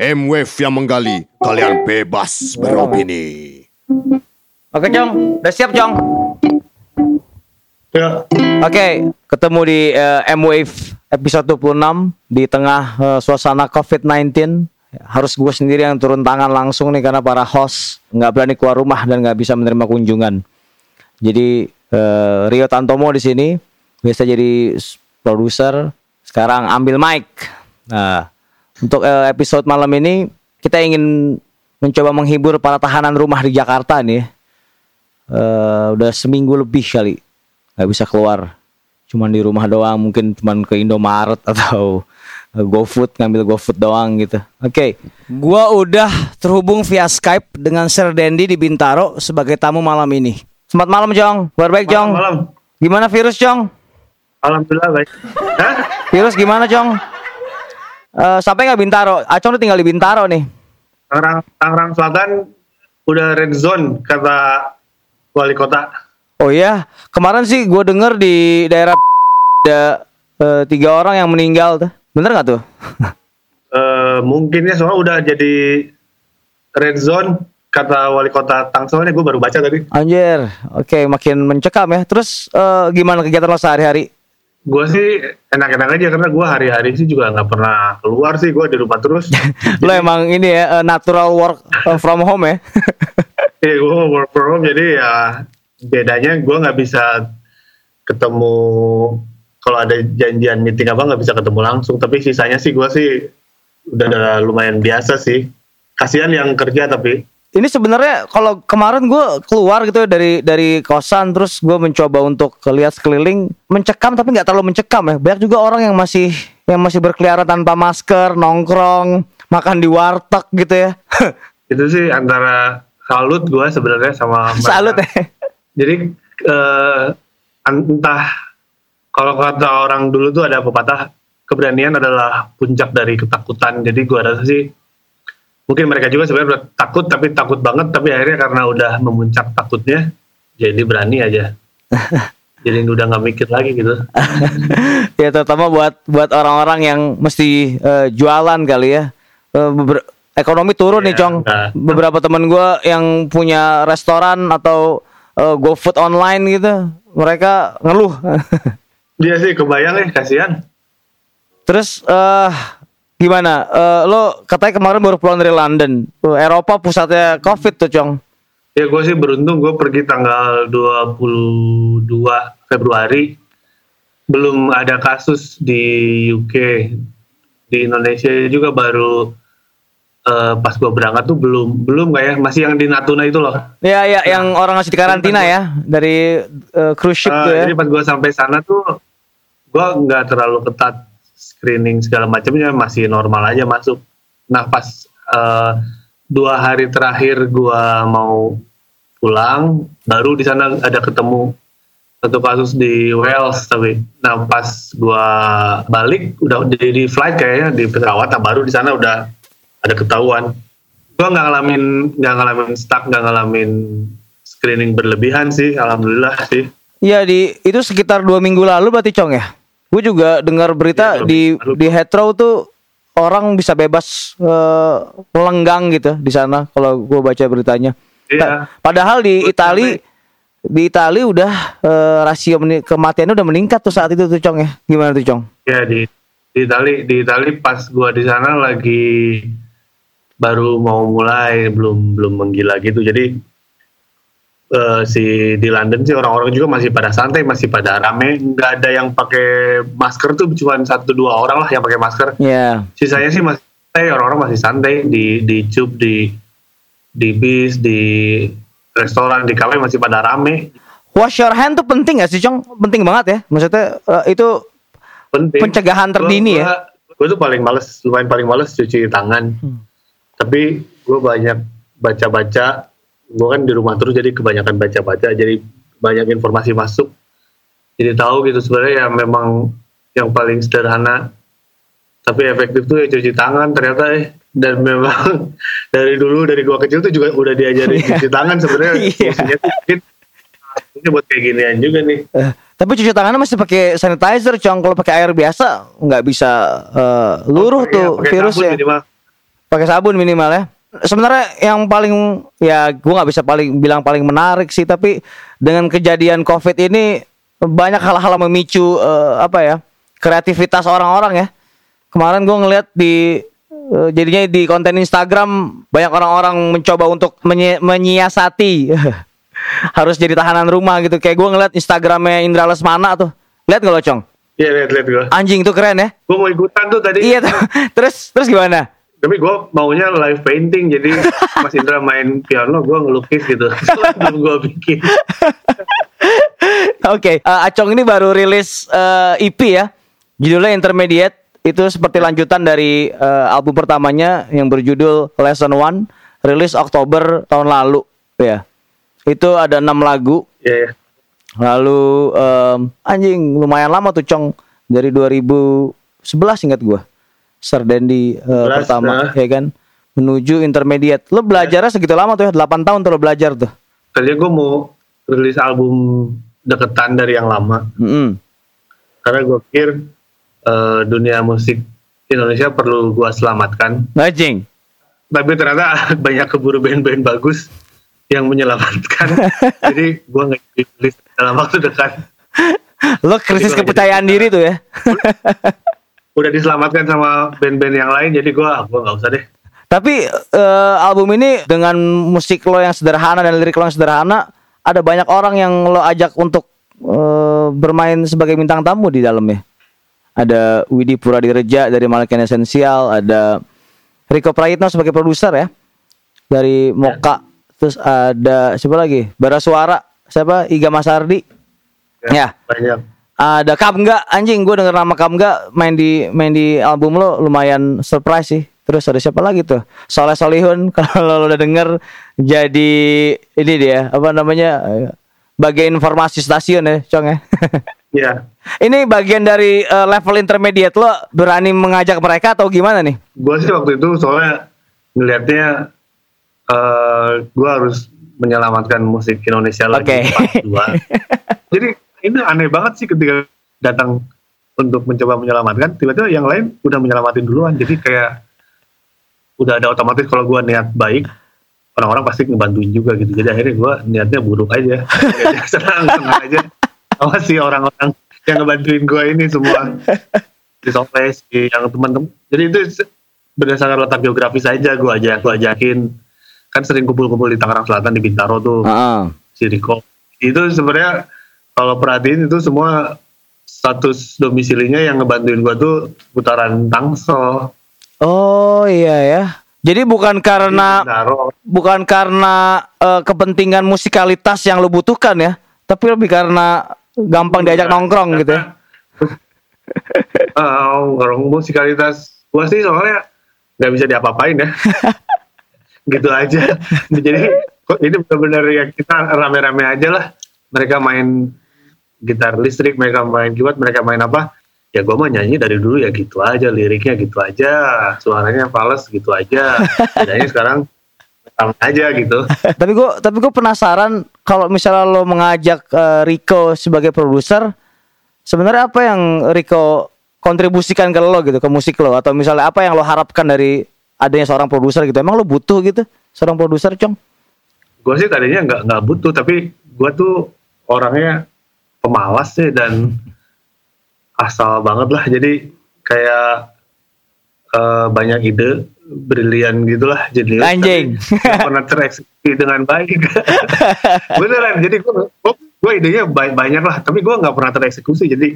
M-Wave yang menggali, kalian bebas beropini. Oke, Cong. Udah siap, Cong? Ya, Oke, ketemu di eh, M-Wave episode 26 di tengah eh, suasana COVID-19. Harus gue sendiri yang turun tangan langsung nih karena para host nggak berani keluar rumah dan nggak bisa menerima kunjungan. Jadi eh, Rio Tantomo di sini biasa jadi produser, sekarang ambil mic. Nah, untuk eh, episode malam ini kita ingin mencoba menghibur para tahanan rumah di Jakarta nih. Eh, udah seminggu lebih kali nggak bisa keluar cuman di rumah doang mungkin cuman ke Indomaret atau GoFood ngambil GoFood doang gitu. Oke, gua udah terhubung via Skype dengan Sir Dendi di Bintaro sebagai tamu malam ini. Selamat malam, Jong. Kabar baik, Jong. malam. Gimana virus, Jong? Alhamdulillah baik. Hah? Virus gimana, Jong? Eh sampai nggak Bintaro? Acong tuh tinggal di Bintaro nih. Tangerang, Tangerang Selatan udah red zone kata wali kota. Oh iya, kemarin sih gue denger di daerah ada eh, tiga orang yang meninggal tuh. Bener nggak tuh? Eh mungkin ya soalnya udah jadi red zone kata wali kota Tangsel gue baru baca tadi. Anjir, oke makin mencekam ya. Terus eh, gimana kegiatan lo sehari-hari? Gue sih enak-enak aja karena gue hari-hari sih juga nggak pernah keluar sih gue di rumah terus. Lo emang ini ya eh, natural work eh, from home ya? Iya gue work from home jadi ya bedanya gue nggak bisa ketemu kalau ada janjian meeting apa nggak bisa ketemu langsung tapi sisanya sih gue sih udah, udah lumayan biasa sih kasihan yang kerja tapi ini sebenarnya kalau kemarin gue keluar gitu ya dari dari kosan terus gue mencoba untuk lihat sekeliling mencekam tapi nggak terlalu mencekam ya. Banyak juga orang yang masih yang masih berkeliaran tanpa masker, nongkrong, makan di warteg gitu ya. itu sih antara salut gue sebenarnya sama. Salut ya. jadi eh, entah kalau kata orang dulu tuh ada pepatah keberanian adalah puncak dari ketakutan jadi gue rasa sih mungkin mereka juga sebenarnya udah takut tapi takut banget tapi akhirnya karena udah memuncak takutnya jadi berani aja jadi udah nggak mikir lagi gitu ya terutama buat buat orang-orang yang mesti eh, jualan kali ya. Beber- ekonomi turun nih, Iya, Cong. nah. Beberapa temen gue yang punya restoran atau eh, GoFood online gitu, mereka ngeluh. dia sih kebayang ya kasihan Terus eh gimana? Eh, lo katanya kemarin baru pulang dari London. Tuh, Eropa pusatnya COVID tuh, Cong. ya gue sih beruntung gue pergi tanggal 22 Februari belum ada kasus di UK di Indonesia juga baru eh, pas gue berangkat tuh belum belum kayak masih yang di Natuna itu loh Ya, ya, yang orang masih di karantina ya dari eh, cruise ship Eh, tuh ya. jadi pas gue sampai sana tuh gue nggak terlalu ketat screening segala macamnya masih normal aja masuk. Nah pas eh, dua hari terakhir gue mau pulang baru di sana ada ketemu satu kasus di Wales tapi nah pas gue balik udah di, di flight kayaknya di pesawat nah baru di sana udah ada ketahuan. Gue nggak ngalamin nggak ngalamin stuck nggak ngalamin screening berlebihan sih alhamdulillah sih. Iya di itu sekitar dua minggu lalu berarti Cong ya. Gue juga dengar berita Iya, dua di lalu. di Heathrow tuh orang bisa bebas eh, melenggang gitu di sana kalau gue baca beritanya. Iya. Pa- Padahal di Gua Itali di Itali udah eh, rasio kematiannya udah meningkat tuh saat itu tuh Cong ya. Gimana tuh Cong? Ya di di Itali di Itali pas gua di sana lagi baru mau mulai belum belum menggila gitu jadi eh, si di London sih orang-orang juga masih pada santai masih pada rame nggak ada yang pakai masker tuh cuma satu dua orang lah yang pakai masker Ya. sisanya sih masih santai orang-orang masih santai di di tube di di bis di restoran di kafe masih pada rame Wash your hand tuh penting gak sih Cong? Penting banget ya. Maksudnya eh, itu penting Pencegahan terdini ya? gue tuh paling males lumayan paling males cuci tangan Hmm. tapi gue banyak baca-baca gue kan di rumah terus jadi kebanyakan baca-baca jadi banyak informasi masuk jadi tahu gitu sebenarnya ya memang yang paling sederhana tapi efektif tuh ya cuci tangan ternyata eh dan memang dari dulu dari gua kecil tuh juga udah diajarin cuci tangan sebenarnya Iya. fungsinya tuh mungkin ini buat kayak ginian juga nih Eh, tapi cuci tangannya masih pakai sanitizer, cong. Kalau pakai air biasa nggak bisa eh, luruh Iya, tuh pakai virus ya. pakai sabun minimal ya. Sebenarnya yang paling ya gua nggak bisa paling bilang paling menarik sih tapi dengan kejadian Covid ini banyak hal-hal memicu eh, apa ya kreativitas orang-orang ya. Kemarin gua ngeliat di eh, jadinya di konten Instagram banyak orang-orang mencoba untuk menyi- menyiasati harus jadi tahanan rumah gitu. Kayak gua ngeliat Instagramnya Indra Lesmana tuh. Lihat gak lo Cong? Iya lihat-lihat gue. Anjing tuh keren ya. Gue mau ikutan tuh tadi. Iya tuh. terus terus gimana? Tapi gue maunya live painting jadi Mas Indra main piano, gue ngelukis gitu. Belum gue bikin. Oke, eh, Acong ini baru rilis eh, EP ya. Judulnya Intermediate. Itu seperti lanjutan dari eh, album pertamanya yang berjudul Lesson One, rilis Oktober tahun lalu ya. Itu ada enam lagu. Iya, iya. Lalu em, anjing lumayan lama tuh Cong dari 2011 ingat gua. Sardendi 11, pertama nah. ya kan menuju intermediate. Lo belajarnya segitu lama tuh ya, 8 tahun tuh lo belajar tuh. Tadinya gue mau rilis album deketan dari yang lama. Mm-mm. Karena gue pikir eh, dunia musik Indonesia perlu gue selamatkan. Anjing. Tapi ternyata banyak keburu band-band bagus yang menyelamatkan. Jadi gue nggak rilis dalam waktu dekat. Lo krisis kepercayaan diri tuh ya. Udah diselamatkan sama band-band yang lain. Jadi gue gue nggak usah deh. Tapi eh, album ini dengan musik lo yang sederhana dan lirik lo yang sederhana, ada banyak orang yang lo ajak untuk eh, bermain sebagai bintang tamu di dalamnya. Ada Widi Puradireja dari Malakian Esensial, ada Rico Prayitno sebagai produser ya dari Moka. Terus ada siapa lagi? Bara Suara, siapa? Iga Masardi. Ya. Banyak. Ada Kamga, anjing gue denger nama Kamga main di main di album lo lumayan surprise sih. Terus ada siapa lagi tuh? Soleh Solihun kalau lo udah denger jadi ini dia apa namanya bagian informasi stasiun ya, Cong ya. Iya. ini bagian dari eh, level intermediate lo berani mengajak mereka atau gimana nih? gue sih waktu itu soalnya ngelihatnya eh gue harus menyelamatkan musik Indonesia lagi Oke. Jadi ini aneh banget sih ketika datang untuk mencoba menyelamatkan, tiba-tiba yang lain udah menyelamatin duluan. Jadi kayak udah ada otomatis kalau gue niat baik, orang-orang pasti ngebantuin juga gitu. Jadi akhirnya gue niatnya buruk aja, senang senang aja. Sama si orang-orang yang ngebantuin gue ini semua di di yang teman-teman. Jadi itu berdasarkan letak geografis aja gue aja gue ajakin kan sering kumpul-kumpul di Tangerang Selatan di Bintaro tuh Heeh. si Riko itu sebenarnya kalau perhatiin itu semua status domisilinya yang ngebantuin gue tuh putaran Tangsel Oh iya ya. Jadi bukan karena bukan karena eh, kepentingan musikalitas yang lo butuhkan ya, tapi lebih karena gampang diajak nongkrong gitu ya. Oh, orang musikalitas gue sih soalnya nggak bisa diapa-apain ya. gitu aja. Jadi kok ini benar-benar ya kita rame-rame aja lah. Mereka main gitar listrik, mereka main keyboard, mereka main apa? Ya gue mah nyanyi dari dulu ya gitu aja, liriknya gitu aja, suaranya fals gitu aja. Bedanya sekarang sama aja gitu. tapi gue tapi gue penasaran kalau misalnya lo mengajak eh, Rico sebagai produser, sebenarnya apa yang Rico kontribusikan ke lo gitu ke musik lo atau misalnya apa yang lo harapkan dari adanya seorang produser gitu? Emang lo butuh gitu seorang produser, Cong? gue sih tadinya nggak nggak butuh tapi gue tuh orangnya pemalas sih dan asal banget lah. Jadi kayak eh, banyak ide brilian gitulah. Jadi Anjing. pernah tereksekusi dengan baik. Beneran jadi gue gue idenya ba- banyak lah. Tapi gue nggak pernah tereksekusi. Jadi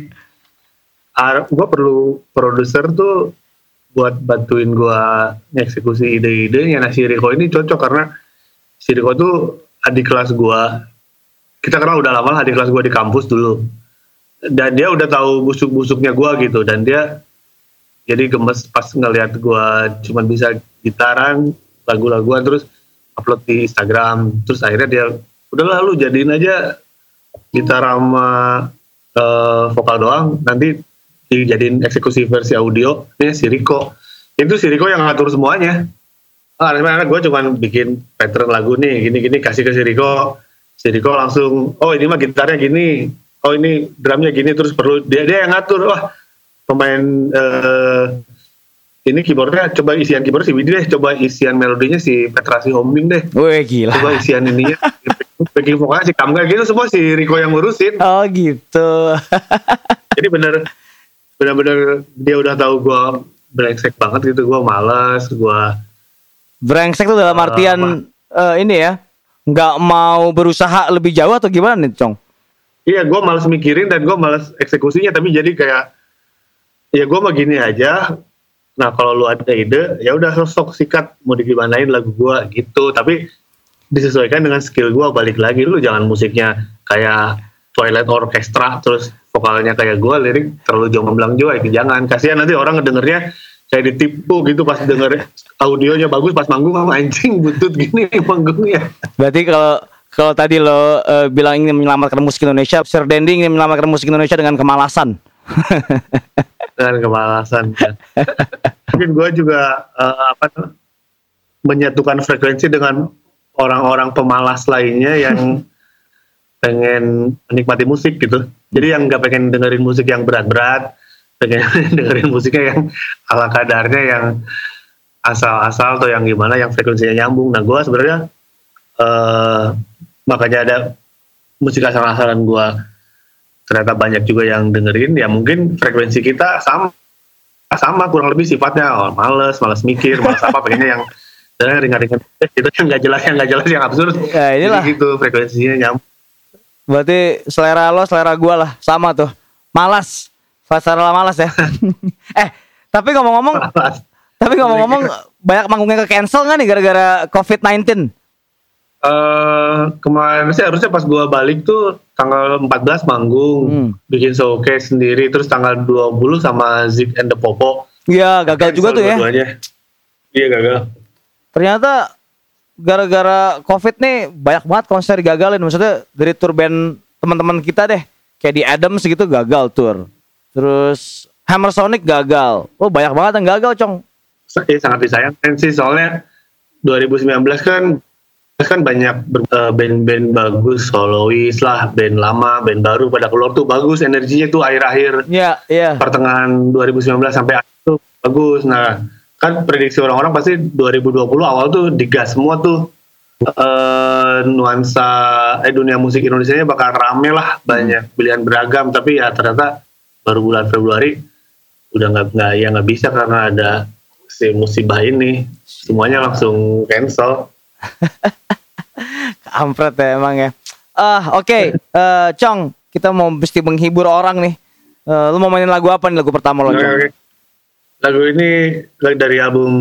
gue perlu produser tuh buat bantuin gue ngeksekusi ide-idenya. Nah si Riko ini cocok karena si Riko tuh adik kelas gua kita kenal udah lama lah adik kelas gua di kampus dulu. Dan dia udah tahu busuk-busuknya gua gitu. Dan dia jadi gemes pas ngeliat gua cuman bisa gitaran lagu-laguan terus upload di Instagram. Terus akhirnya dia udah lalu jadiin aja gitar sama eh, vokal doang. Nanti dijadiin eksekusi versi audio. Ini si Riko. Itu si Riko yang ngatur semuanya. Ah, gue cuma bikin pattern lagu nih, gini-gini kasih ke si Riko. Si Riko langsung, oh ini mah gitarnya gini, oh ini drumnya gini, terus perlu dia dia yang ngatur. Wah, pemain eh, ini keyboardnya coba isian keyboard si Widi deh coba isian melodinya si Petra Hombing deh Wih gila. coba isian ininya backing vokalnya si Kamga gitu semua si Riko yang ngurusin Oh gitu. jadi bener bener-bener dia udah tahu gue brengsek banget gitu gue malas gue Brengsek tuh dalam Eh, artian eh, ini ya, nggak mau berusaha lebih jauh atau gimana nih, Cong? iya gue malas mikirin dan gue malas eksekusinya tapi jadi kayak ya gue mah gini aja. Nah kalau lu ada ide ya udah sosok sikat mau digimanain lagu gue gitu. Tapi disesuaikan dengan skill gue balik lagi lu jangan musiknya kayak Twilight Orchestra terus vokalnya kayak gue lirik terlalu jomblang juga itu jangan. Kasihan nanti orang ngedengernya kayak ditipu gitu pas denger audionya bagus pas manggung sama anjing butut gini manggungnya Berarti kalau kalau tadi lo eh, bilang ingin menyelamatkan musik Indonesia, Sir Dendi ingin menyelamatkan musik Indonesia dengan kemalasan. dengan kemalasan kan. mungkin gue juga eh, apa tuh, menyatukan frekuensi dengan orang-orang pemalas lainnya yang pengen menikmati musik gitu jadi yang nggak pengen dengerin musik yang berat-berat pengen dengerin musiknya yang ala kadarnya yang asal-asal atau yang gimana yang frekuensinya nyambung. Nah gue sebenarnya eh makanya ada musik asal-asalan gue ternyata banyak juga yang dengerin. Ya mungkin frekuensi kita sama sama kurang lebih sifatnya. Oh, males males mikir males apa pengennya yang yang ringan-ringan. Itu yang nggak jelas yang nggak jelas yang absurd. Ya, inilah. Jadi gitu frekuensinya nyambung. Berarti selera lo, selera gua lah, sama tuh. Malas. Selera malas ya. eh, tapi ngomong-ngomong, tapi ngomong-ngomong banyak manggungnya ke cancel nggak nih gara-gara COVID-19? Eh kemarin sih harusnya pas gua balik tuh tanggal 14 manggung Hmm. bikin showcase sendiri terus tanggal 20 sama Zik and the Popo Iya, gagal juga tuh ya. Iya gagal Ternyata gara-gara COVID nih banyak banget konser digagalin. Maksudnya dari tour band teman-teman kita deh, kayak di Adams gitu gagal tour. Terus Hammer Sonic gagal. Oh banyak banget yang gagal, Cong. Iya sangat disayangkan sih soalnya 2019 kan kan banyak eh, band-band bagus solois lah band lama band baru pada keluar tuh bagus energinya tuh akhir-akhir Iya, iya. pertengahan 2019 sampai akhir tuh bagus nah kan prediksi orang-orang pasti 2020 awal tuh digas semua tuh eh nuansa eh dunia musik Indonesia nya bakal rame lah banyak pilihan beragam tapi ya ternyata baru bulan Februari udah nggak nggak ya nggak bisa karena ada si musibah ini semuanya langsung cancel Kampret ya emang ya. Ah, oke. Eh, Cong, kita mau mesti menghibur orang nih. Eh, lu mau mainin lagu apa nih lagu pertama lo, oke. Lagu ini lagu dari album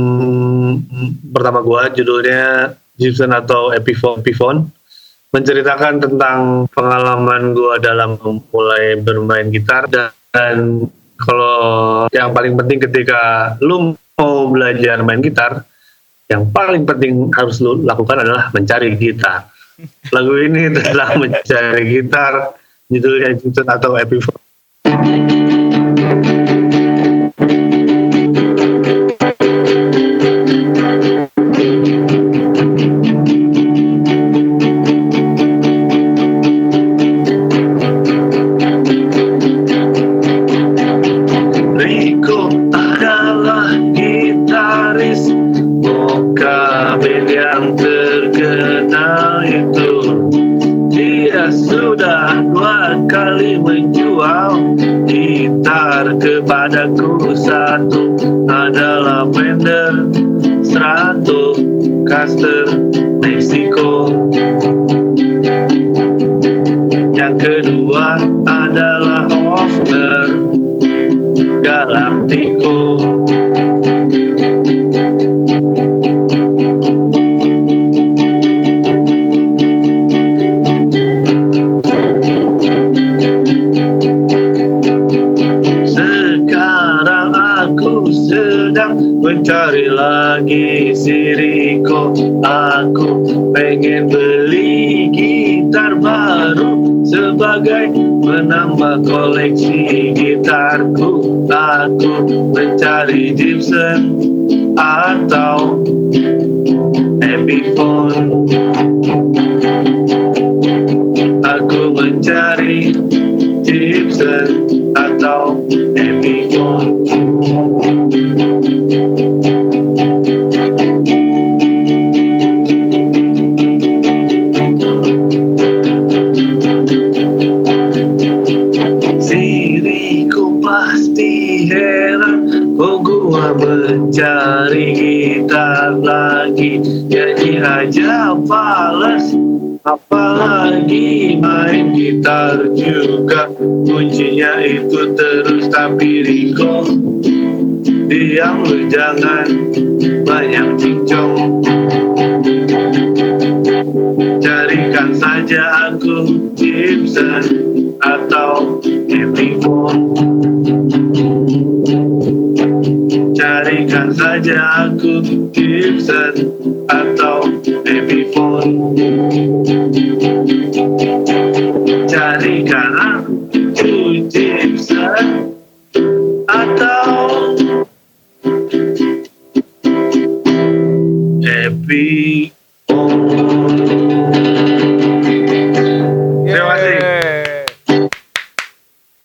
pertama gua judulnya Gibson atau Epiphone, Epiphone menceritakan tentang pengalaman gua dalam mulai bermain gitar dan, dan kalau yang paling penting ketika lu mau belajar main gitar yang paling penting harus lu lakukan adalah mencari gitar. Lagu ini tentang mencari gitar judulnya Gibson atau Epiphone. Beli gitar baru Sebagai menambah koleksi gitarku. Aku mencari Gibson atau Epiphone. Aku mencari Gibson atau Kuncinya itu terus tapi Riko Diam lu jangan banyak cincong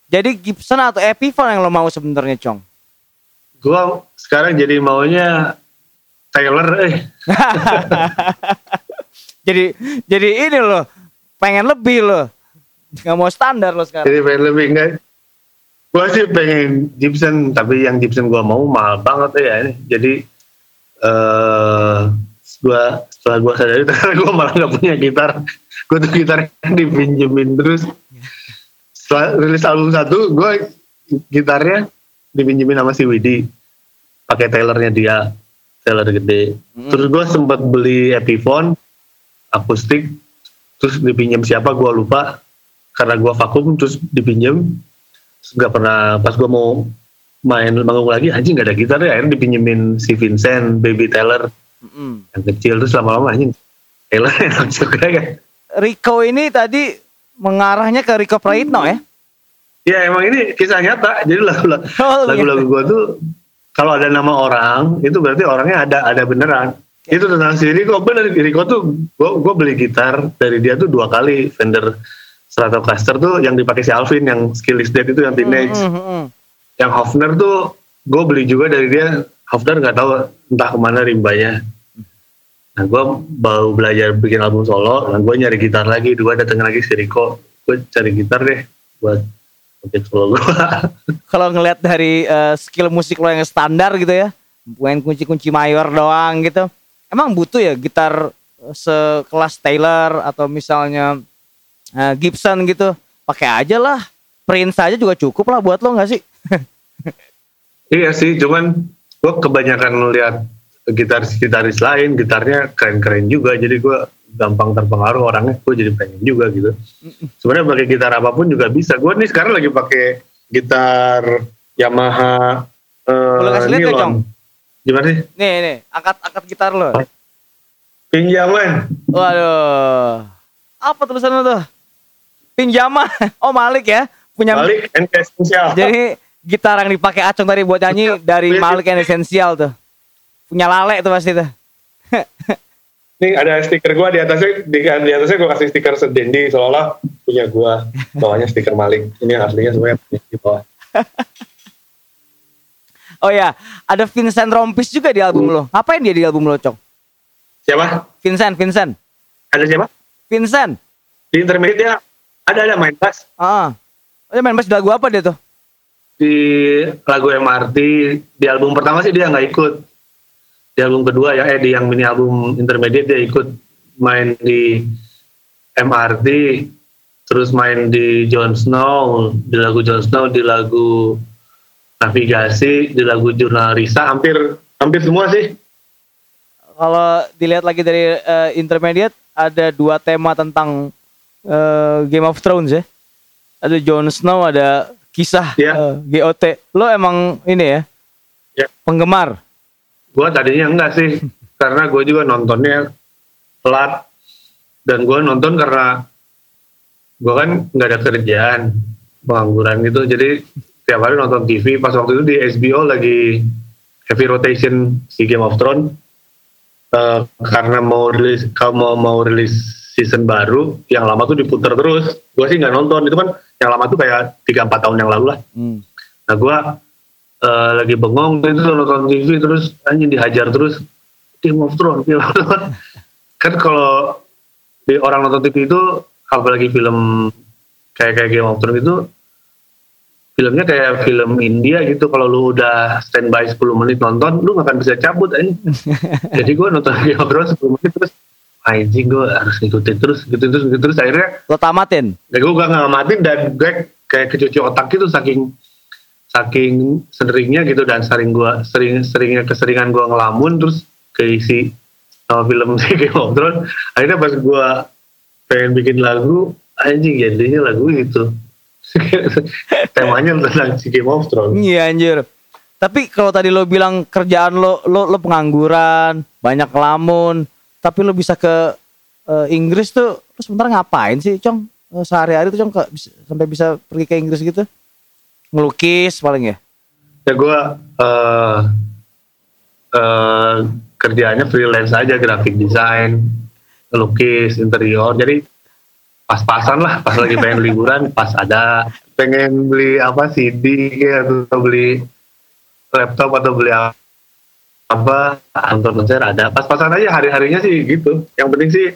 Jadi Gibson atau Epiphone yang lo mau sebenarnya, Cong? Gua sekarang jadi maunya Taylor eh jadi jadi ini loh, pengen lebih loh. Nggak mau standar lo sekarang. jadi pengen lebih enggak gua sih pengen Gibson tapi yang Gibson gua mau mahal banget ya ini jadi eh gua setelah gua sadari ternyata gua malah nggak punya gitar gua tuh gitar dipinjemin terus setelah rilis album satu gua gitarnya dipinjemin sama si Widi. Pakai Taylornya dia Taylor gede. Mm. terus gua sempat beli Epiphone akustik terus dipinjam siapa gua lupa. Karena gua vakum terus dipinjam. Nggak pernah pas gua mau main manggung lagi anjing nggak ada gitar ya. Akhirnya dipinjemin si Vincent Baby Taylor. Mm-mm. yang kecil terus lama-lama anjing. Taylor enak juga kan Rico ini tadi mengarahnya ke Rico Praitno ya? ya emang ini kisah nyata. Jadi lagu-lagu Oh, lagu-lagu gua tuh kalau ada nama orang itu berarti orangnya ada ada beneran. Itu tentang si Rico. Bener Rico tuh gua, gua beli gitar dari dia tuh dua kali. Fender Stratocaster tuh yang dipakai si Alvin yang Skillless Dead itu yang teenage. Mm, mm, mm. yang Hofner tuh gue beli juga dari dia. Hofner nggak tahu entah ke mana rimbanya nah gue baru belajar bikin album solo dan gue nyari gitar lagi dua dateng lagi si Rico gue cari gitar deh buat bikin solo gue Kalau ngelihat dari eh, skill musik lo yang standar gitu ya, main kunci-kunci mayor doang gitu. Emang butuh ya gitar eh, sekelas Taylor atau misalnya eh, Gibson gitu. Pakai aja lah. Prince aja juga cukup lah buat lo nggak sih? iya sih cuman gue kebanyakan lihat gitaris-gitaris lain gitarnya keren-keren juga jadi gue gampang terpengaruh orangnya gue jadi pengen juga gitu sebenarnya pakai gitar apa pun juga bisa gue nih sekarang lagi pakai gitar Yamaha Boleh kasih lihat nylon. Cong? gimana sih Nih nih, angkat angkat gitar lo. pinjaman Waduh. Apa tulisannya tuh? Pinjaman. Oh Malik ya, punya balik and essential Jadi gitar yang dipakai Acung tadi buat nyanyi dari Basic. Malik and Essential tuh. Punya lale tuh pasti tuh. nih ada stiker gue di atasnya di, di atasnya gue kasih stiker sedendi seolah punya gue bawahnya stiker Malik ini aslinya semuanya di bawah Oh ya, ada Vincent Rompis juga di album lo. Ngapain dia di album lo, Cong? siapa Vincent, Vincent. ada siapa Vincent. di intermediate dia ada ada main bass Ah. Oh, dia main bass di lagu apa dia tuh? di lagu MRT di album pertama sih dia nggak ikut di album kedua ya eh di yang mini album intermediate dia ikut main di MRT terus main di Jon Snow di lagu Jon Snow di lagu navigasi di lagu jurnal Risa hampir hampir semua sih Kalau dilihat lagi dari eh, intermediate ada dua tema tentang eh, Game of Thrones ya. Ada Jon Snow, ada kisah Iya. eh, GOT. Lo emang ini ya? Ya. Penggemar. Gue tadinya enggak sih karena gue juga nontonnya telat dan gue nonton karena gue kan nggak ada kerjaan pengangguran gitu. Jadi tiap hari nonton TV pas waktu itu di HBO lagi heavy rotation si Game of Thrones. Eh, karena mau rilis kalau mau mau rilis season baru yang lama tuh diputar terus. Gue sih nggak nonton. Itu kan yang lama tuh kayak tiga empat tahun yang lalu lah. Hmm. Nah gue eh, lagi bengong itu nonton TV terus anjing dihajar terus Game of Thrones, Game of Thrones. kan kalau di orang nonton TV itu apalagi film kayak kayak Game of Thrones itu filmnya kayak film India gitu kalau lu udah standby 10 menit nonton lu gak akan bisa cabut aja jadi gue nonton Game of Thrones 10 menit terus anjing gue harus ngikutin terus ngikutin terus ngikutin terus akhirnya Lo tamatin. ya gue gak ngamatin dan gue kayak kecuci otak gitu saking saking seringnya gitu dan sering gue sering seringnya keseringan gue ngelamun terus keisi sama film Game of Thrones akhirnya pas gue pengen bikin lagu anjing jadinya lagu itu temanya tentang si Game of Thrones Iya anjir. Tapi kalau tadi lo bilang kerjaan lo lo lo pengangguran, banyak lamun, tapi lo bisa ke eh, Inggris tuh lo sebentar ngapain sih, Cong? Eh, Sehari-hari tuh Cong ke- sampai bisa pergi ke Inggris gitu? Ngelukis paling ya? ya gue eh eh, kerjaannya freelance aja graphic design lukis interior. Jadi pas-pasan lah pas lagi pengen liburan pas ada. Pengen beli apa CD kayak atau beli laptop atau beli apa nonton konser ada. Pas-pasan aja hari-harinya sih gitu. Yang penting sih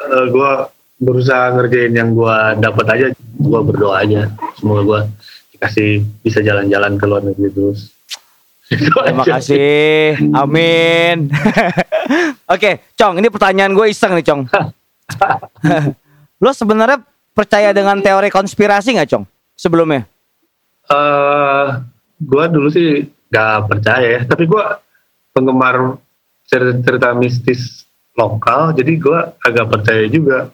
eh, gue berusaha ngerjain yang gue dapat aja gue berdoa aja semoga gue dikasih bisa jalan-jalan ke luar negeri terus Terima kasih. Amin. Oke, Cong, ini pertanyaan gue iseng nih, Cong. lo sebenarnya percaya dengan teori konspirasi nggak, Cong? Sebelumnya? eh gue dulu sih gak percaya ya tapi gue penggemar cerita-cerita mistis lokal jadi gue agak percaya juga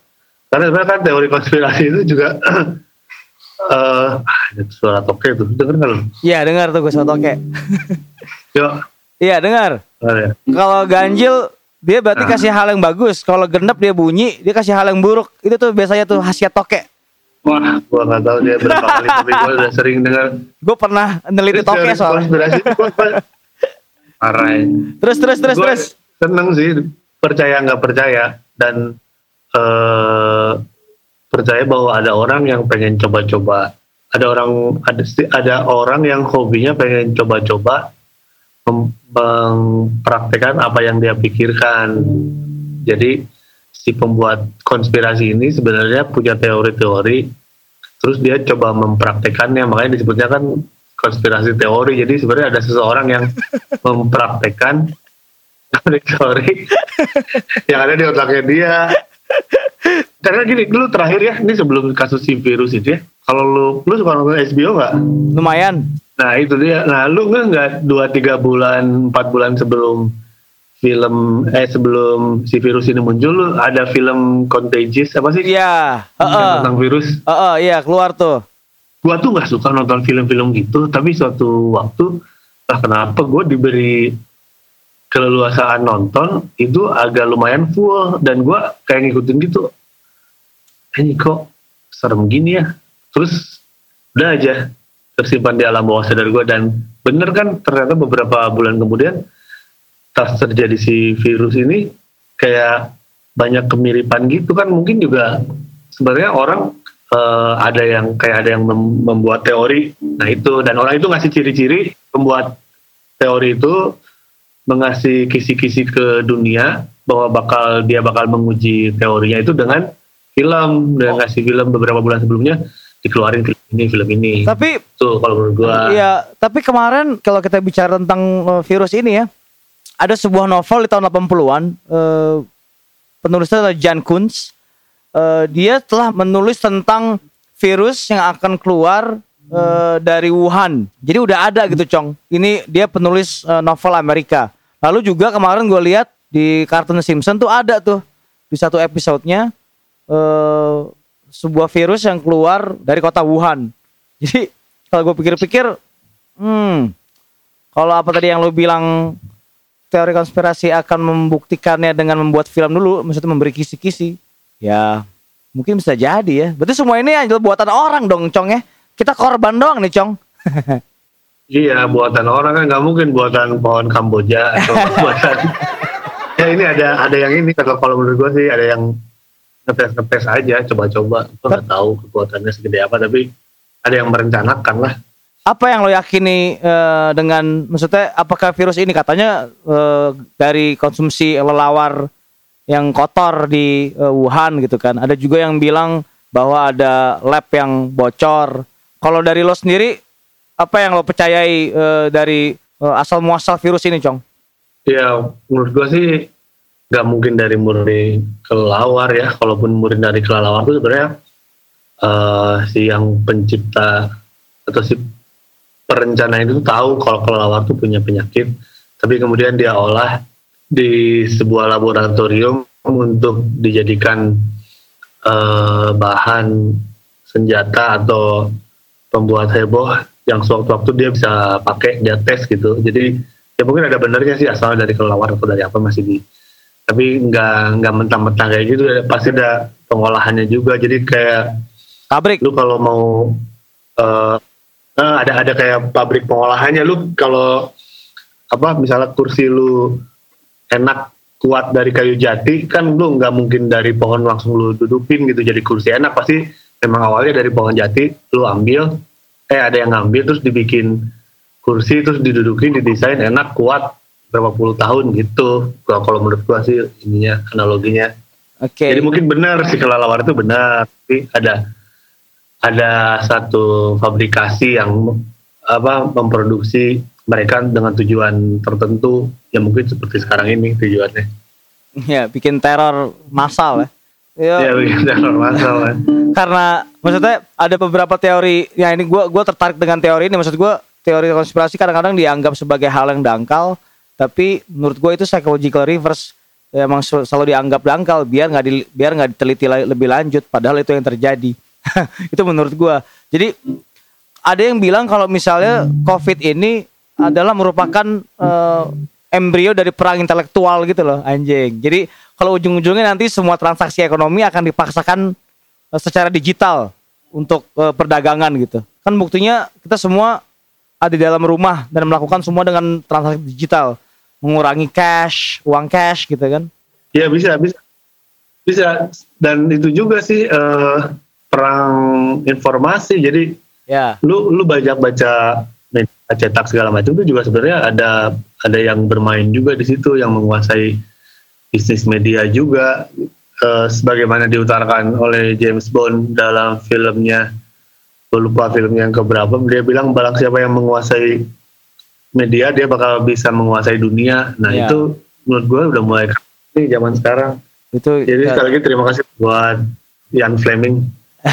karena sebenarnya kan teori konspirasi itu juga ada suara toke tuh denger nggak lu? Iya, dengar tuh gue soal toke. Yuk, Iya, dengar. ada. Kalau ganjil dia berarti kasih hal yang bagus. Kalau genep dia bunyi, dia kasih hal yang buruk. Itu tuh biasanya tuh khasiat toke. Wah, gue nggak tahu dia berapa kali tapi gue udah sering dengar Gue pernah neliti toke soalnya. konspirasi itu gue parah ya. Terus terus terus Gua terus. seneng sih percaya nggak percaya dan eh percaya bahwa ada orang yang pengen coba-coba. Ada orang ada ada orang yang hobinya pengen coba-coba mem- mempraktekkan apa yang dia pikirkan. Jadi si pembuat konspirasi ini sebenarnya punya teori-teori terus dia coba mempraktekannya. Makanya disebutnya kan konspirasi teori. Jadi sebenarnya ada seseorang yang mempraktekkan teori yang ada di otaknya dia karena gini dulu terakhir ya ini sebelum kasus si virus itu ya kalau lu lu suka nonton HBO nggak Lumayan. nah itu dia nah lu nggak nggak dua tiga bulan empat bulan sebelum film eh sebelum si virus ini muncul lu ada film Contagious apa sih Iya. yang Heeh. tentang virus Heeh, iya keluar tuh. gua tuh nggak suka nonton film-film gitu tapi suatu waktu lah kenapa gue diberi keleluasaan nonton itu agak lumayan full dan gua kayak ngikutin gitu ini kok serem gini ya? Terus udah aja tersimpan di alam bawah sadar gue dan bener kan ternyata beberapa bulan kemudian tas terjadi si virus ini kayak banyak kemiripan gitu kan. Mungkin juga sebenarnya orang eh, ada yang kayak ada yang mem- membuat teori. Nah itu. Dan orang itu ngasih ciri-ciri pembuat teori itu mengasih kisi-kisi ke dunia bahwa bakal dia bakal menguji teorinya itu dengan film dan ngasih film beberapa bulan sebelumnya dikeluarin film ini film ini Tapi tuh kalau menurut gua Iya, tapi kemarin kalau kita bicara tentang eh, virus ini ya, ada sebuah novel di tahun 80-an, eh, penulisnya adalah Jan Kuntz. Eh, dia telah menulis tentang virus yang akan keluar eh, dari Wuhan. Jadi udah ada gitu, Cong. Ini dia penulis eh, novel Amerika. Lalu juga kemarin gue lihat di kartun Simpson tuh ada tuh di satu episodenya eh, sebuah virus yang keluar dari kota Wuhan. Jadi kalau gue pikir-pikir, hmm, kalau apa tadi yang lo bilang teori konspirasi akan membuktikannya dengan membuat film dulu, maksudnya memberi kisi-kisi, ya mungkin bisa jadi ya. Berarti semua ini adalah buatan orang dong, Cong ya. Kita korban doang nih, Cong. iya buatan orang kan nggak mungkin buatan pohon Kamboja atau buatan ya ini ada ada yang ini kalau kalau menurut gua sih ada yang ngetes ngetes aja coba-coba gua nggak tahu kekuatannya segede apa tapi ada yang merencanakan lah Apa yang lo yakini eh, dengan, maksudnya apakah virus ini katanya eh, dari konsumsi lelawar yang kotor di eh, Wuhan gitu kan. Ada juga yang bilang bahwa ada lab yang bocor. Kalau dari lo sendiri, apa yang lo percayai eh, dari eh, asal muasal virus ini, Cong? Ya menurut gua sih nggak mungkin dari murni kelelawar ya. Kalaupun murni dari kelelawar itu sebenarnya eh, si yang pencipta atau si perencana itu tahu kalau kelelawar itu punya penyakit, tapi kemudian dia olah di sebuah laboratorium untuk dijadikan eh, bahan senjata atau pembuat heboh yang sewaktu-waktu dia bisa pakai dia tes gitu jadi ya mungkin ada benernya sih asal dari kelelawar atau dari apa masih di tapi nggak nggak mentah-mentah kayak gitu. Pasti ada pengolahannya juga. Jadi kayak Pabrik. lu kalau mau eh, ada ada kayak pabrik pengolahannya. Lu kalau apa misalnya kursi lu enak kuat dari kayu jati kan lu nggak mungkin dari pohon langsung lu dudukin gitu. Jadi kursi enak. Pasti memang awalnya dari pohon jati lu ambil. Eh ada yang ngambil terus dibikin kursi terus didudukin didesain enak kuat berapa puluh tahun gitu Gua- kalau menurut gua sih ininya analoginya Oke. jadi mungkin benar si kelelawar itu benar, tapi ada ada satu fabrikasi yang apa memproduksi mereka dengan tujuan tertentu yang mungkin seperti sekarang ini tujuannya. Ya, bikin teror massal ya. Ya, Ya begitu masalah. karena maksudnya ada beberapa teori ya ini gua gua tertarik dengan teori ini maksud gua teori konspirasi kadang-kadang dianggap sebagai hal yang dangkal tapi menurut gua itu psychological reverse. Ya, emang sel- selalu dianggap dangkal biar nggak biar nggak diteliti lebih lanjut. Padahal itu yang terjadi. Itu menurut gua. Jadi ada yang bilang kalau misalnya covid ini adalah merupakan eh, embrio dari perang intelektual gitu loh anjing. Jadi kalau ujung-ujungnya nanti semua transaksi ekonomi akan dipaksakan eh, secara digital untuk eh, perdagangan gitu. Kan buktinya kita semua ada di dalam rumah dan melakukan semua dengan transaksi digital, mengurangi cash, uang cash gitu kan. Ya bisa bisa bisa dan itu juga sih eh, perang informasi. Jadi Ya, lu lu banyak baca media cetak segala macam itu juga sebenarnya ada ada yang bermain juga di situ yang menguasai bisnis media juga eh, sebagaimana diutarakan oleh James Bond dalam filmnya lupa film yang keberapa dia bilang barang siapa yang menguasai media dia bakal bisa menguasai dunia nah Ya. itu menurut gue udah mulai ini zaman sekarang itu jadi ya, sekali lagi terima kasih buat Ian Fleming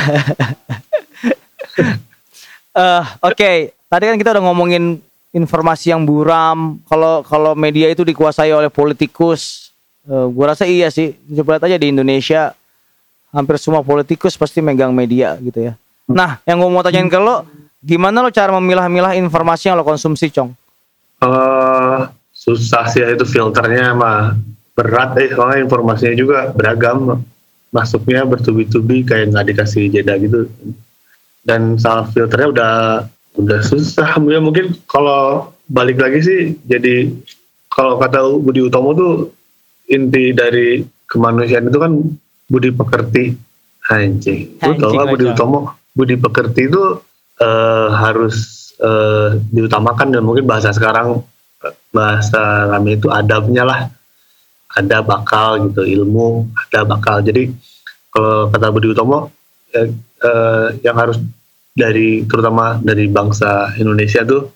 eh, oke. Tadi kan kita udah ngomongin informasi yang buram. Kalau kalau media itu dikuasai oleh politikus, eh, gua rasa iya sih. Coba lihat aja di Indonesia, hampir semua politikus pasti megang media gitu ya. Nah, yang gua mau tanyain ke lo, gimana lo cara memilah-milah informasi yang lo konsumsi, Cong? Eh susah sih ya itu filternya mah berat eh soalnya informasinya juga beragam. Masuknya bertubi-tubi kayak nggak dikasih jeda gitu. Dan salah filternya udah udah susah. Ya mungkin kalau balik lagi sih jadi kalau kata Budi Utomo tuh inti dari kemanusiaan itu kan budi pekerti. Anjing. Lu tau Anjing nggak Budi. Utomo? Budi pekerti itu eh, harus eh, diutamakan dan mungkin bahasa sekarang bahasa kami itu adabnya lah. Ada bakal gitu ilmu ada bakal. Jadi kalau kata Budi Utomo eh, eh, yang harus dari terutama dari bangsa Indonesia tuh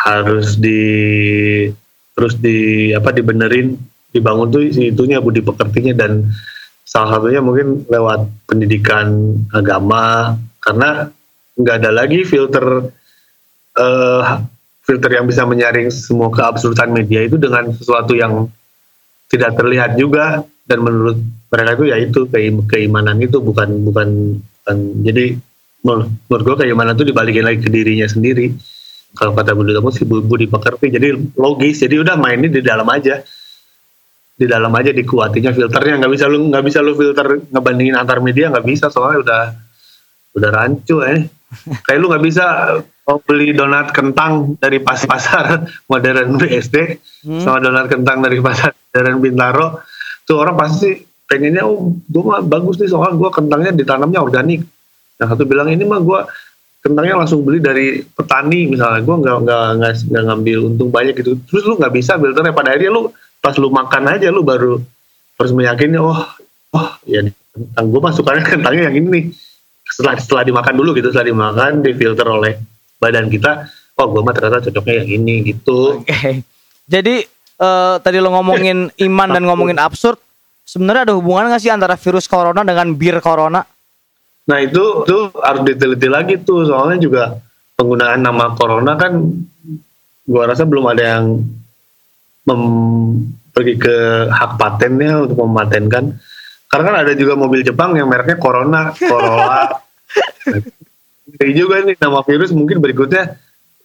harus di terus di apa dibenerin dibangun tuh itunya budi pekertinya. Dan salah satunya mungkin lewat pendidikan agama karena nggak ada lagi filter eh filter yang bisa menyaring semua keabsurdan media itu dengan sesuatu yang tidak terlihat juga. Dan menurut mereka itu ya itu keim- keimanan itu bukan bukan, bukan. Jadi menurut, gue keimanan itu dibalikin lagi ke dirinya sendiri. Kalau kata Budi Tomo sih bu- budi pekerti. Jadi logis. Jadi udah mainnya di dalam aja. Di dalam aja dikuatinya filternya. Nggak bisa lu nggak bisa lu filter ngebandingin antar media nggak bisa. Soalnya udah udah rancu eh kayak lu nggak bisa mau beli donat kentang dari pas pasar modern BSD Hmm. sama donat kentang dari pasar modern Bintaro. Tuh orang pasti pengennya oh gue mah bagus nih soalnya gue kentangnya ditanamnya organik. Yang satu bilang ini mah gue kentangnya langsung beli dari petani misalnya. Gue nggak nggak nggak ngambil untung banyak gitu. Terus lu nggak bisa filternya pada akhirnya lu pas lu makan aja lu baru harus meyakini oh oh ya nih, kentang gue mah sukanya kentangnya yang ini. nih setelah setelah dimakan dulu gitu setelah dimakan difilter oleh badan kita oh gue mah ternyata cocoknya yang ini gitu Oke. Jadi eh, tadi lo ngomongin iman dan ngomongin absurd, sebenarnya ada hubungan nggak sih antara virus corona dengan bir corona? nah itu itu harus diteliti lagi tuh soalnya juga penggunaan nama corona kan gua rasa belum ada yang mem- pergi ke hak patennya untuk mematenkan karena kan ada juga mobil Jepang yang mereknya Corona Corolla Kayak juga nih nama virus mungkin berikutnya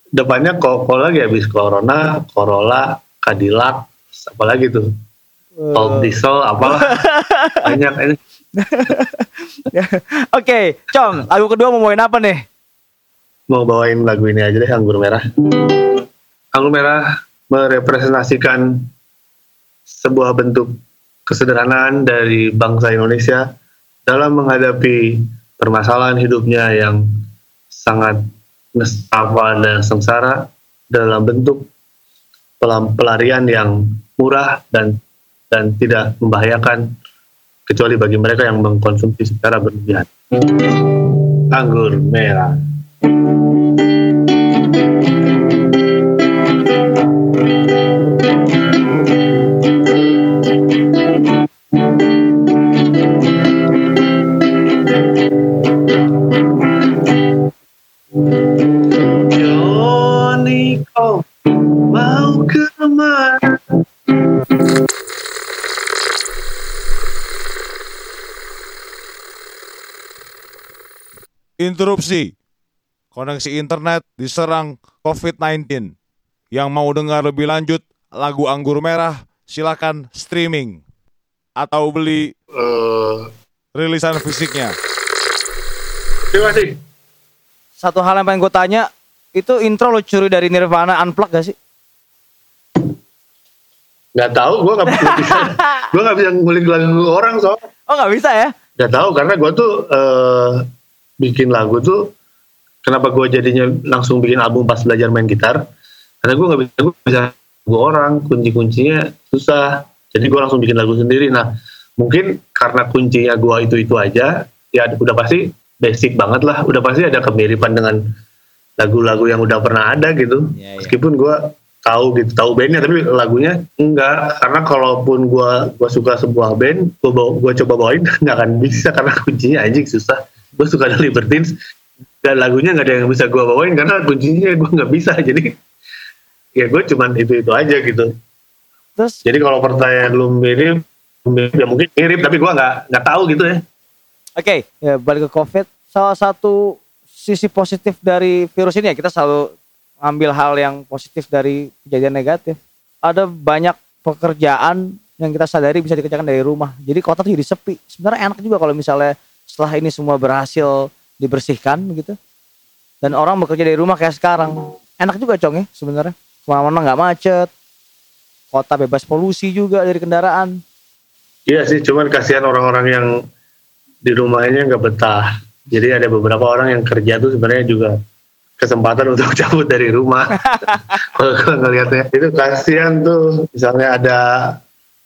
depannya kok lagi habis Corona, Corolla, Cadillac, apa lagi tuh? Cold diesel apalah banyak ini. Oke, Cong, lagu kedua mau main apa nih? Mau bawain lagu ini aja deh Anggur Merah. Anggur Merah merepresentasikan sebuah bentuk kesederhanaan dari bangsa Indonesia dalam menghadapi permasalahan hidupnya yang sangat nestapa dan sengsara dalam bentuk pelarian yang murah dan dan tidak membahayakan kecuali bagi mereka yang mengkonsumsi secara berlebihan. Anggur merah. Interupsi. Koneksi internet diserang COVID-19. Yang mau dengar lebih lanjut lagu Anggur Merah, silakan streaming atau beli Eh, rilisan fisiknya. terima kasih. Satu hal yang pengen gue tanya, itu intro lo curi dari Nirvana Unplugged gak sih? Gak tahu, gue gak, bisa, gue gak bisa ngulik lagu orang soal. Oh nggak bisa ya? Gak tahu karena gue tuh eh, bikin lagu tuh, kenapa gue jadinya langsung bikin album pas belajar main gitar? Karena gue gak bisa, gue bisa lagu orang, kunci-kuncinya susah. Jadi gue langsung bikin lagu sendiri. Nah, mungkin karena kuncinya gue itu itu aja, ya udah pasti basic banget lah. Udah pasti ada kemiripan dengan lagu-lagu yang udah pernah ada gitu. Iya, iya. Meskipun gue tahu gitu, tahu bandnya tapi lagunya enggak. Karena kalaupun gue gua suka sebuah band, gue gua coba bawain nggak akan bisa karena kuncinya anjing susah. Gue suka The Libertines dan lagunya nggak ada yang bisa gue bawain karena kuncinya gue nggak bisa. Jadi ya gue cuman itu itu aja gitu. Terus Jadi kalau pertanyaan lu mirip, mirip ya mungkin mirip tapi gue nggak nggak tahu gitu ya. Oke, ya balik ke COVID. Salah satu sisi positif dari virus ini ya kita selalu ambil hal yang positif dari kejadian negatif. Ada banyak pekerjaan yang kita sadari bisa dikerjakan dari rumah. Jadi kota tuh jadi sepi. Sebenarnya enak juga kalau misalnya setelah ini semua berhasil dibersihkan gitu. Dan orang bekerja dari rumah kayak sekarang. Enak juga cong ya sebenarnya. Ke mana-mana nggak macet. Kota bebas polusi juga dari kendaraan. Iya sih, cuman kasihan orang-orang yang di rumahnya nggak betah. Jadi ada beberapa orang yang kerja tuh sebenarnya juga kesempatan untuk cabut dari rumah. Kalau ngelihatnya itu kasihan tuh. Misalnya ada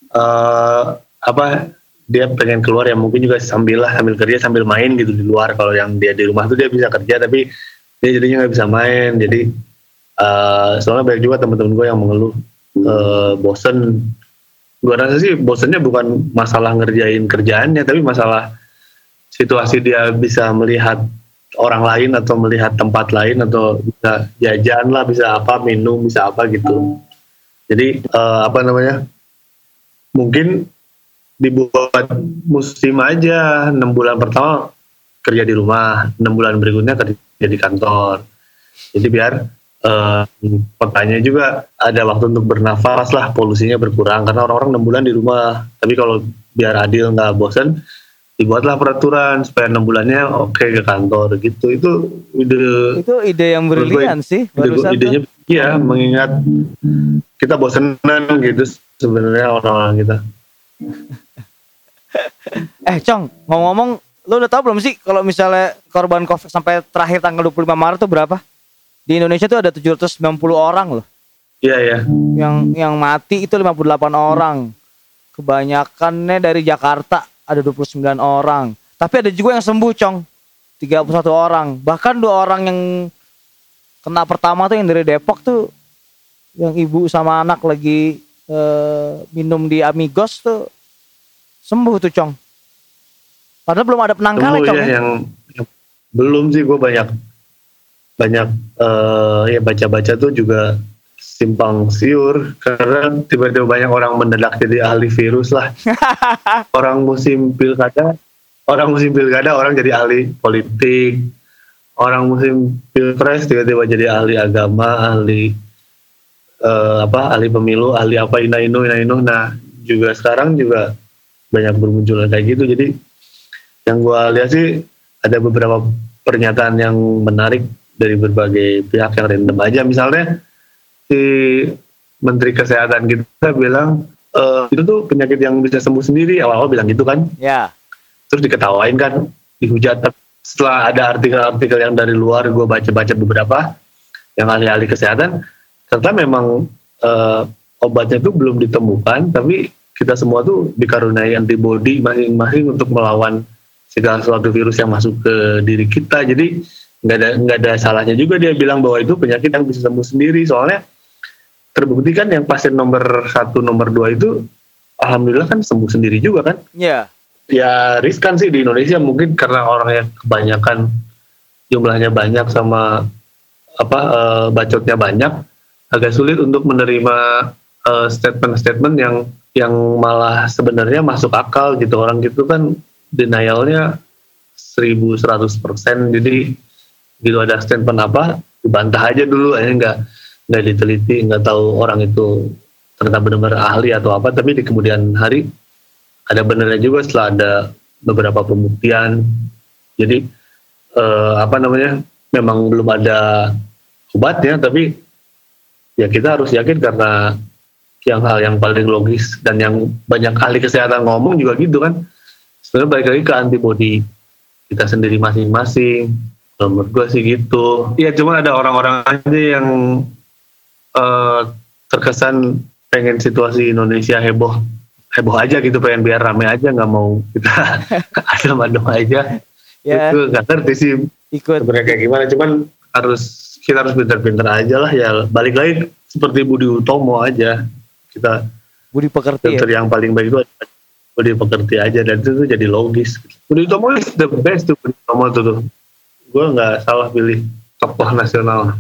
eh apa dia pengen keluar ya mungkin juga sambil lah sambil kerja sambil main gitu di luar. Kalau yang dia di rumah tuh dia bisa kerja tapi dia jadinya nggak bisa main. Jadi eh soalnya banyak juga teman-teman gue yang mengeluh eh bosen gue rasa sih bosennya bukan masalah ngerjain kerjaannya tapi masalah situasi dia bisa melihat orang lain atau melihat tempat lain atau bisa jajan lah bisa apa minum bisa apa gitu jadi eh, apa namanya mungkin dibuat musim aja enam bulan pertama kerja di rumah enam bulan berikutnya kerja di kantor jadi biar pertanyaan juga ada waktu untuk bernafas lah polusinya berkurang karena orang-orang enam bulan di rumah tapi kalau biar adil nggak bosen dibuatlah peraturan supaya enam bulannya oke ke kantor gitu itu ide Itu ide yang brilian sih. ide, barusan tuh. idenya iya mengingat kita bosenan gitu sebenarnya orang-orang kita Eh, Cong, ngomong-ngomong, lu udah tahu belum sih kalau misalnya korban COVID sampai terakhir tanggal 25 Maret tuh berapa? Di Indonesia tuh ada 790 orang loh. iya ya Yang yang mati itu 58 orang. Kebanyakannya dari Jakarta ada 29 orang. Tapi ada juga yang sembuh, Cong. 31 orang. Bahkan dua orang yang kena pertama tuh yang dari Depok tuh yang ibu sama anak lagi eh, minum di Amigos tuh sembuh tuh, Cong. Padahal belum ada penangkalnya, Cong. ya ya. yang, yang belum sih gue banyak banyak eh, ya baca-baca tuh juga simpang siur karena tiba-tiba banyak orang mendadak jadi ahli virus lah. orang musim pilkada, orang musim pilkada orang jadi ahli politik. Orang musim pilpres tiba-tiba jadi ahli agama, ahli eh, apa, ahli pemilu, ahli apa ina inu ina inu. Nah juga sekarang juga banyak bermunculan kayak gitu. Jadi yang gua lihat sih ada beberapa pernyataan yang menarik dari berbagai pihak yang random aja misalnya si menteri kesehatan kita bilang "Eh, itu tuh penyakit yang bisa sembuh sendiri awal-awal bilang gitu kan Ya. terus diketawain kan dihujat setelah ada artikel-artikel yang dari luar gue baca-baca beberapa yang ahli-ahli kesehatan ternyata memang eh, obatnya tuh belum ditemukan tapi kita semua tuh dikaruniai antibody masing-masing untuk melawan segala sesuatu virus yang masuk ke diri kita. Jadi nggak ada nggak ada salahnya juga dia bilang bahwa itu penyakit yang bisa sembuh sendiri. Soalnya terbukti kan yang pasien nomor satu nomor dua itu alhamdulillah kan sembuh sendiri juga kan? Ya. ya riskan sih di Indonesia mungkin karena orang yang kebanyakan jumlahnya banyak sama apa eh, bacotnya banyak agak sulit untuk menerima eh, statement-statement yang yang malah sebenarnya masuk akal gitu. Orang gitu kan denialnya 1100% jadi gitu ada statement apa dibantah aja dulu. Aja nggak nggak diteliti nggak tahu orang itu ternyata benar-benar ahli atau apa. Tapi di kemudian hari ada benernya juga setelah ada beberapa pembuktian. Jadi eh, apa namanya memang belum ada obatnya tapi ya kita harus yakin karena yang hal yang paling logis dan yang banyak ahli kesehatan ngomong juga gitu kan. Sebenarnya balik lagi ke antibody kita sendiri masing-masing. Menurut gue sih gitu. Ya cuma ada orang-orang aja yang eh, terkesan pengen situasi Indonesia heboh heboh aja gitu pengen biar rame aja nggak mau kita adem-adem aja. Ya, itu nggak ngerti sih ikut. sebenarnya kayak gimana cuman harus kita harus pinter-pinter aja lah ya. Balik lagi seperti Budi Utomo aja kita Budi pekerti ya. yang paling baik itu Budi pekerti aja dan itu tuh jadi logis Budi Utomo is the best tuh Budi Utomo tuh, tuh. gue nggak salah pilih tokoh nasional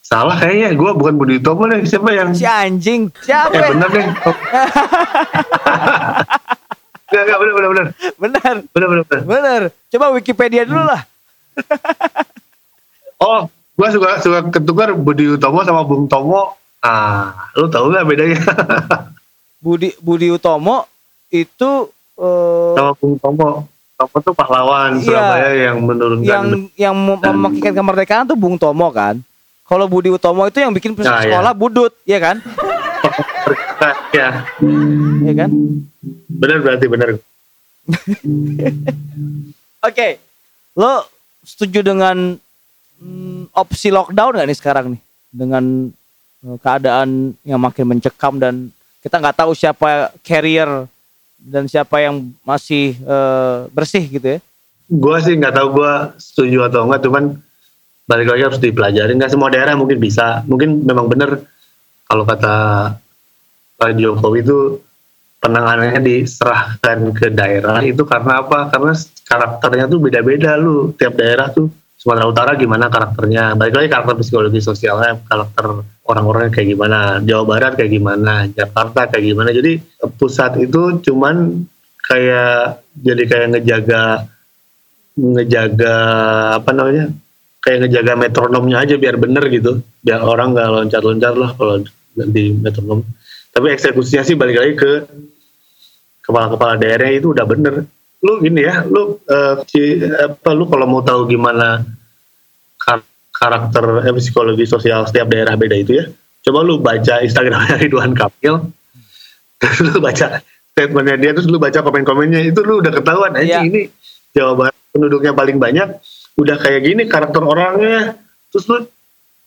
salah kayaknya gue bukan Budi Utomo nih siapa yang Si anjing. Siapa? eh ya? bener deh Gak, bener, bener, bener, Benar. bener, bener, bener. Benar. Coba Wikipedia dulu lah. Oh, gue suka suka ketukar Budi Utomo sama Bung Tomo. Ah, lu tau nggak bedanya Budi Budi Utomo itu eh, sama Bung Tomo? Tomo tuh pahlawan Iya. Surabaya yang menurunkan. yang yang mem- memakikan kemerdekaan tuh Bung Tomo kan. Kalau Budi Utomo itu yang bikin Nah, iya. sekolah budut, ya kan? ya, Ya kan? bener berarti bener. Oke. Lo setuju dengan mm, opsi lockdown gak nih sekarang nih? Dengan keadaan yang makin mencekam dan kita nggak tahu siapa carrier dan siapa yang masih eh, bersih gitu ya. Gue sih nggak tahu gue setuju atau enggak, cuman balik lagi harus dipelajari. Nggak semua daerah mungkin bisa. Mungkin memang bener kalau kata Pak Jokowi itu penanganannya diserahkan ke daerah itu karena apa? Karena karakternya tuh beda-beda lu tiap daerah tuh. Sumatera Utara gimana karakternya? Balik lagi karakter psikologi sosialnya, karakter orang-orangnya kayak gimana? Jawa Barat kayak gimana? Jakarta kayak gimana? Jadi pusat itu cuman kayak jadi kayak ngejaga ngejaga apa namanya? Kayak ngejaga metronomnya aja biar bener gitu. Biar orang nggak loncat-loncat lah kalau di metronom. Tapi eksekusinya sih balik lagi ke kepala-kepala daerah itu udah bener. Lu gini ya, lu eh, ci- apa lu kalau mau tahu gimana kar- karakter eh, psikologi sosial setiap daerah beda itu ya, coba lu baca Instagramnya Ridwan Kamil, terus lu baca statementnya dia, terus lu baca komen-komennya itu lu udah ketahuan Iya. aja ini Jawa Barat penduduknya paling banyak, udah kayak gini karakter orangnya, terus lu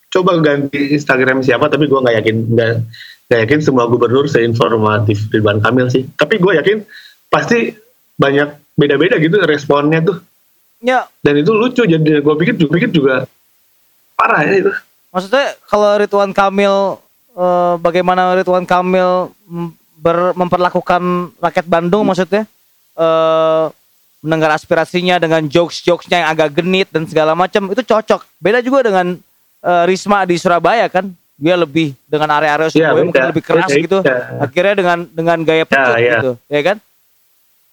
coba ganti Instagram siapa, tapi gua nggak yakin nggak nggak yakin semua gubernur seinformatif Ridwan Kamil sih. Tapi gue yakin pasti banyak beda-beda gitu responnya tuh. Ya, dan itu lucu jadi gue pikir juga pikir juga parah ya itu maksudnya kalau Ridwan Kamil eh, bagaimana Ridwan Kamil ber- memperlakukan rakyat Bandung maksudnya eh mendengar aspirasinya dengan jokes-jokesnya yang agak genit dan segala macam itu cocok. Beda juga dengan eh, Risma di Surabaya kan. Dia lebih dengan area-area Surabaya mungkin lebih keras Beda, gitu. iya. Akhirnya dengan dengan gaya pecut iya. gitu, ya kan?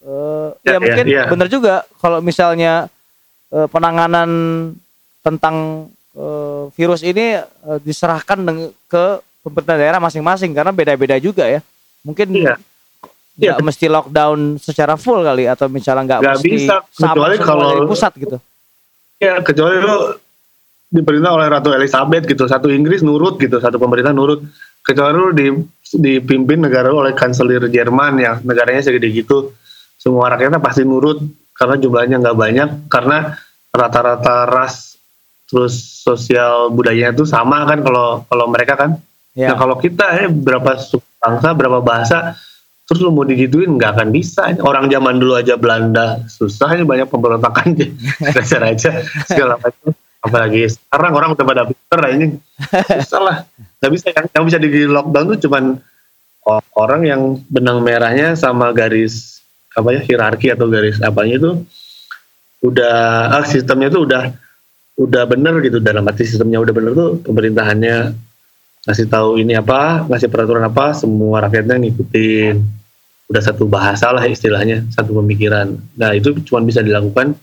Eh, Iya, ya mungkin iya. benar juga kalau misalnya eh, penanganan tentang eh, virus ini eh, diserahkan ke pemerintah daerah masing-masing karena beda-beda juga ya. Mungkin Iya. nggak Iya. mesti lockdown secara full kali atau misalnya nggak mesti bisa, kecuali kalau- dari pusat gitu. ya kecuali lu diperintah oleh Ratu Elizabeth gitu satu Inggris nurut gitu satu pemerintah nurut kecuali lu di, dipimpin negara oleh kanselir Jerman yang negaranya segede gitu semua rakyatnya pasti nurut karena jumlahnya nggak banyak karena rata-rata ras terus sosial budayanya itu sama kan kalau kalau mereka kan Ya. Nah kalau kita ya berapa suku bangsa, berapa bahasa, terus lu mau digituin nggak akan bisa. Orang zaman dulu aja Belanda susah, ini banyak pemberontakan raja-raja segala macam. Apalagi sekarang orang udah pada pinter lah ini susah lah. Nggak bisa yang, yang bisa di lockdown tuh cuman orang yang benang merahnya sama garis apa ya hierarki atau garis apanya itu udah ah, sistemnya tuh udah udah bener gitu dalam arti sistemnya udah bener tuh pemerintahannya ngasih tahu ini apa, ngasih peraturan apa, semua rakyatnya ngikutin. Udah satu bahasa lah istilahnya, satu pemikiran. Nah itu cuma bisa dilakukan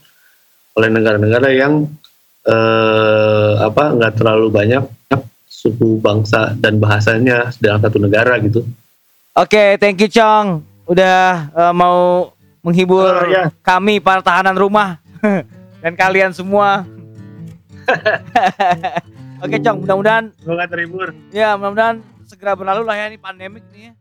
oleh negara-negara yang eh, apa nggak terlalu banyak suku bangsa dan bahasanya dalam satu negara gitu. Oke, thank you Chong. Udah eh, mau menghibur Oh, ya. kami para tahanan rumah dan kalian semua. Oke Chong, mudah-mudahan Semoga terhibur. ya mudah-mudahan segera berlalu lah ya ini pandemik nih ya.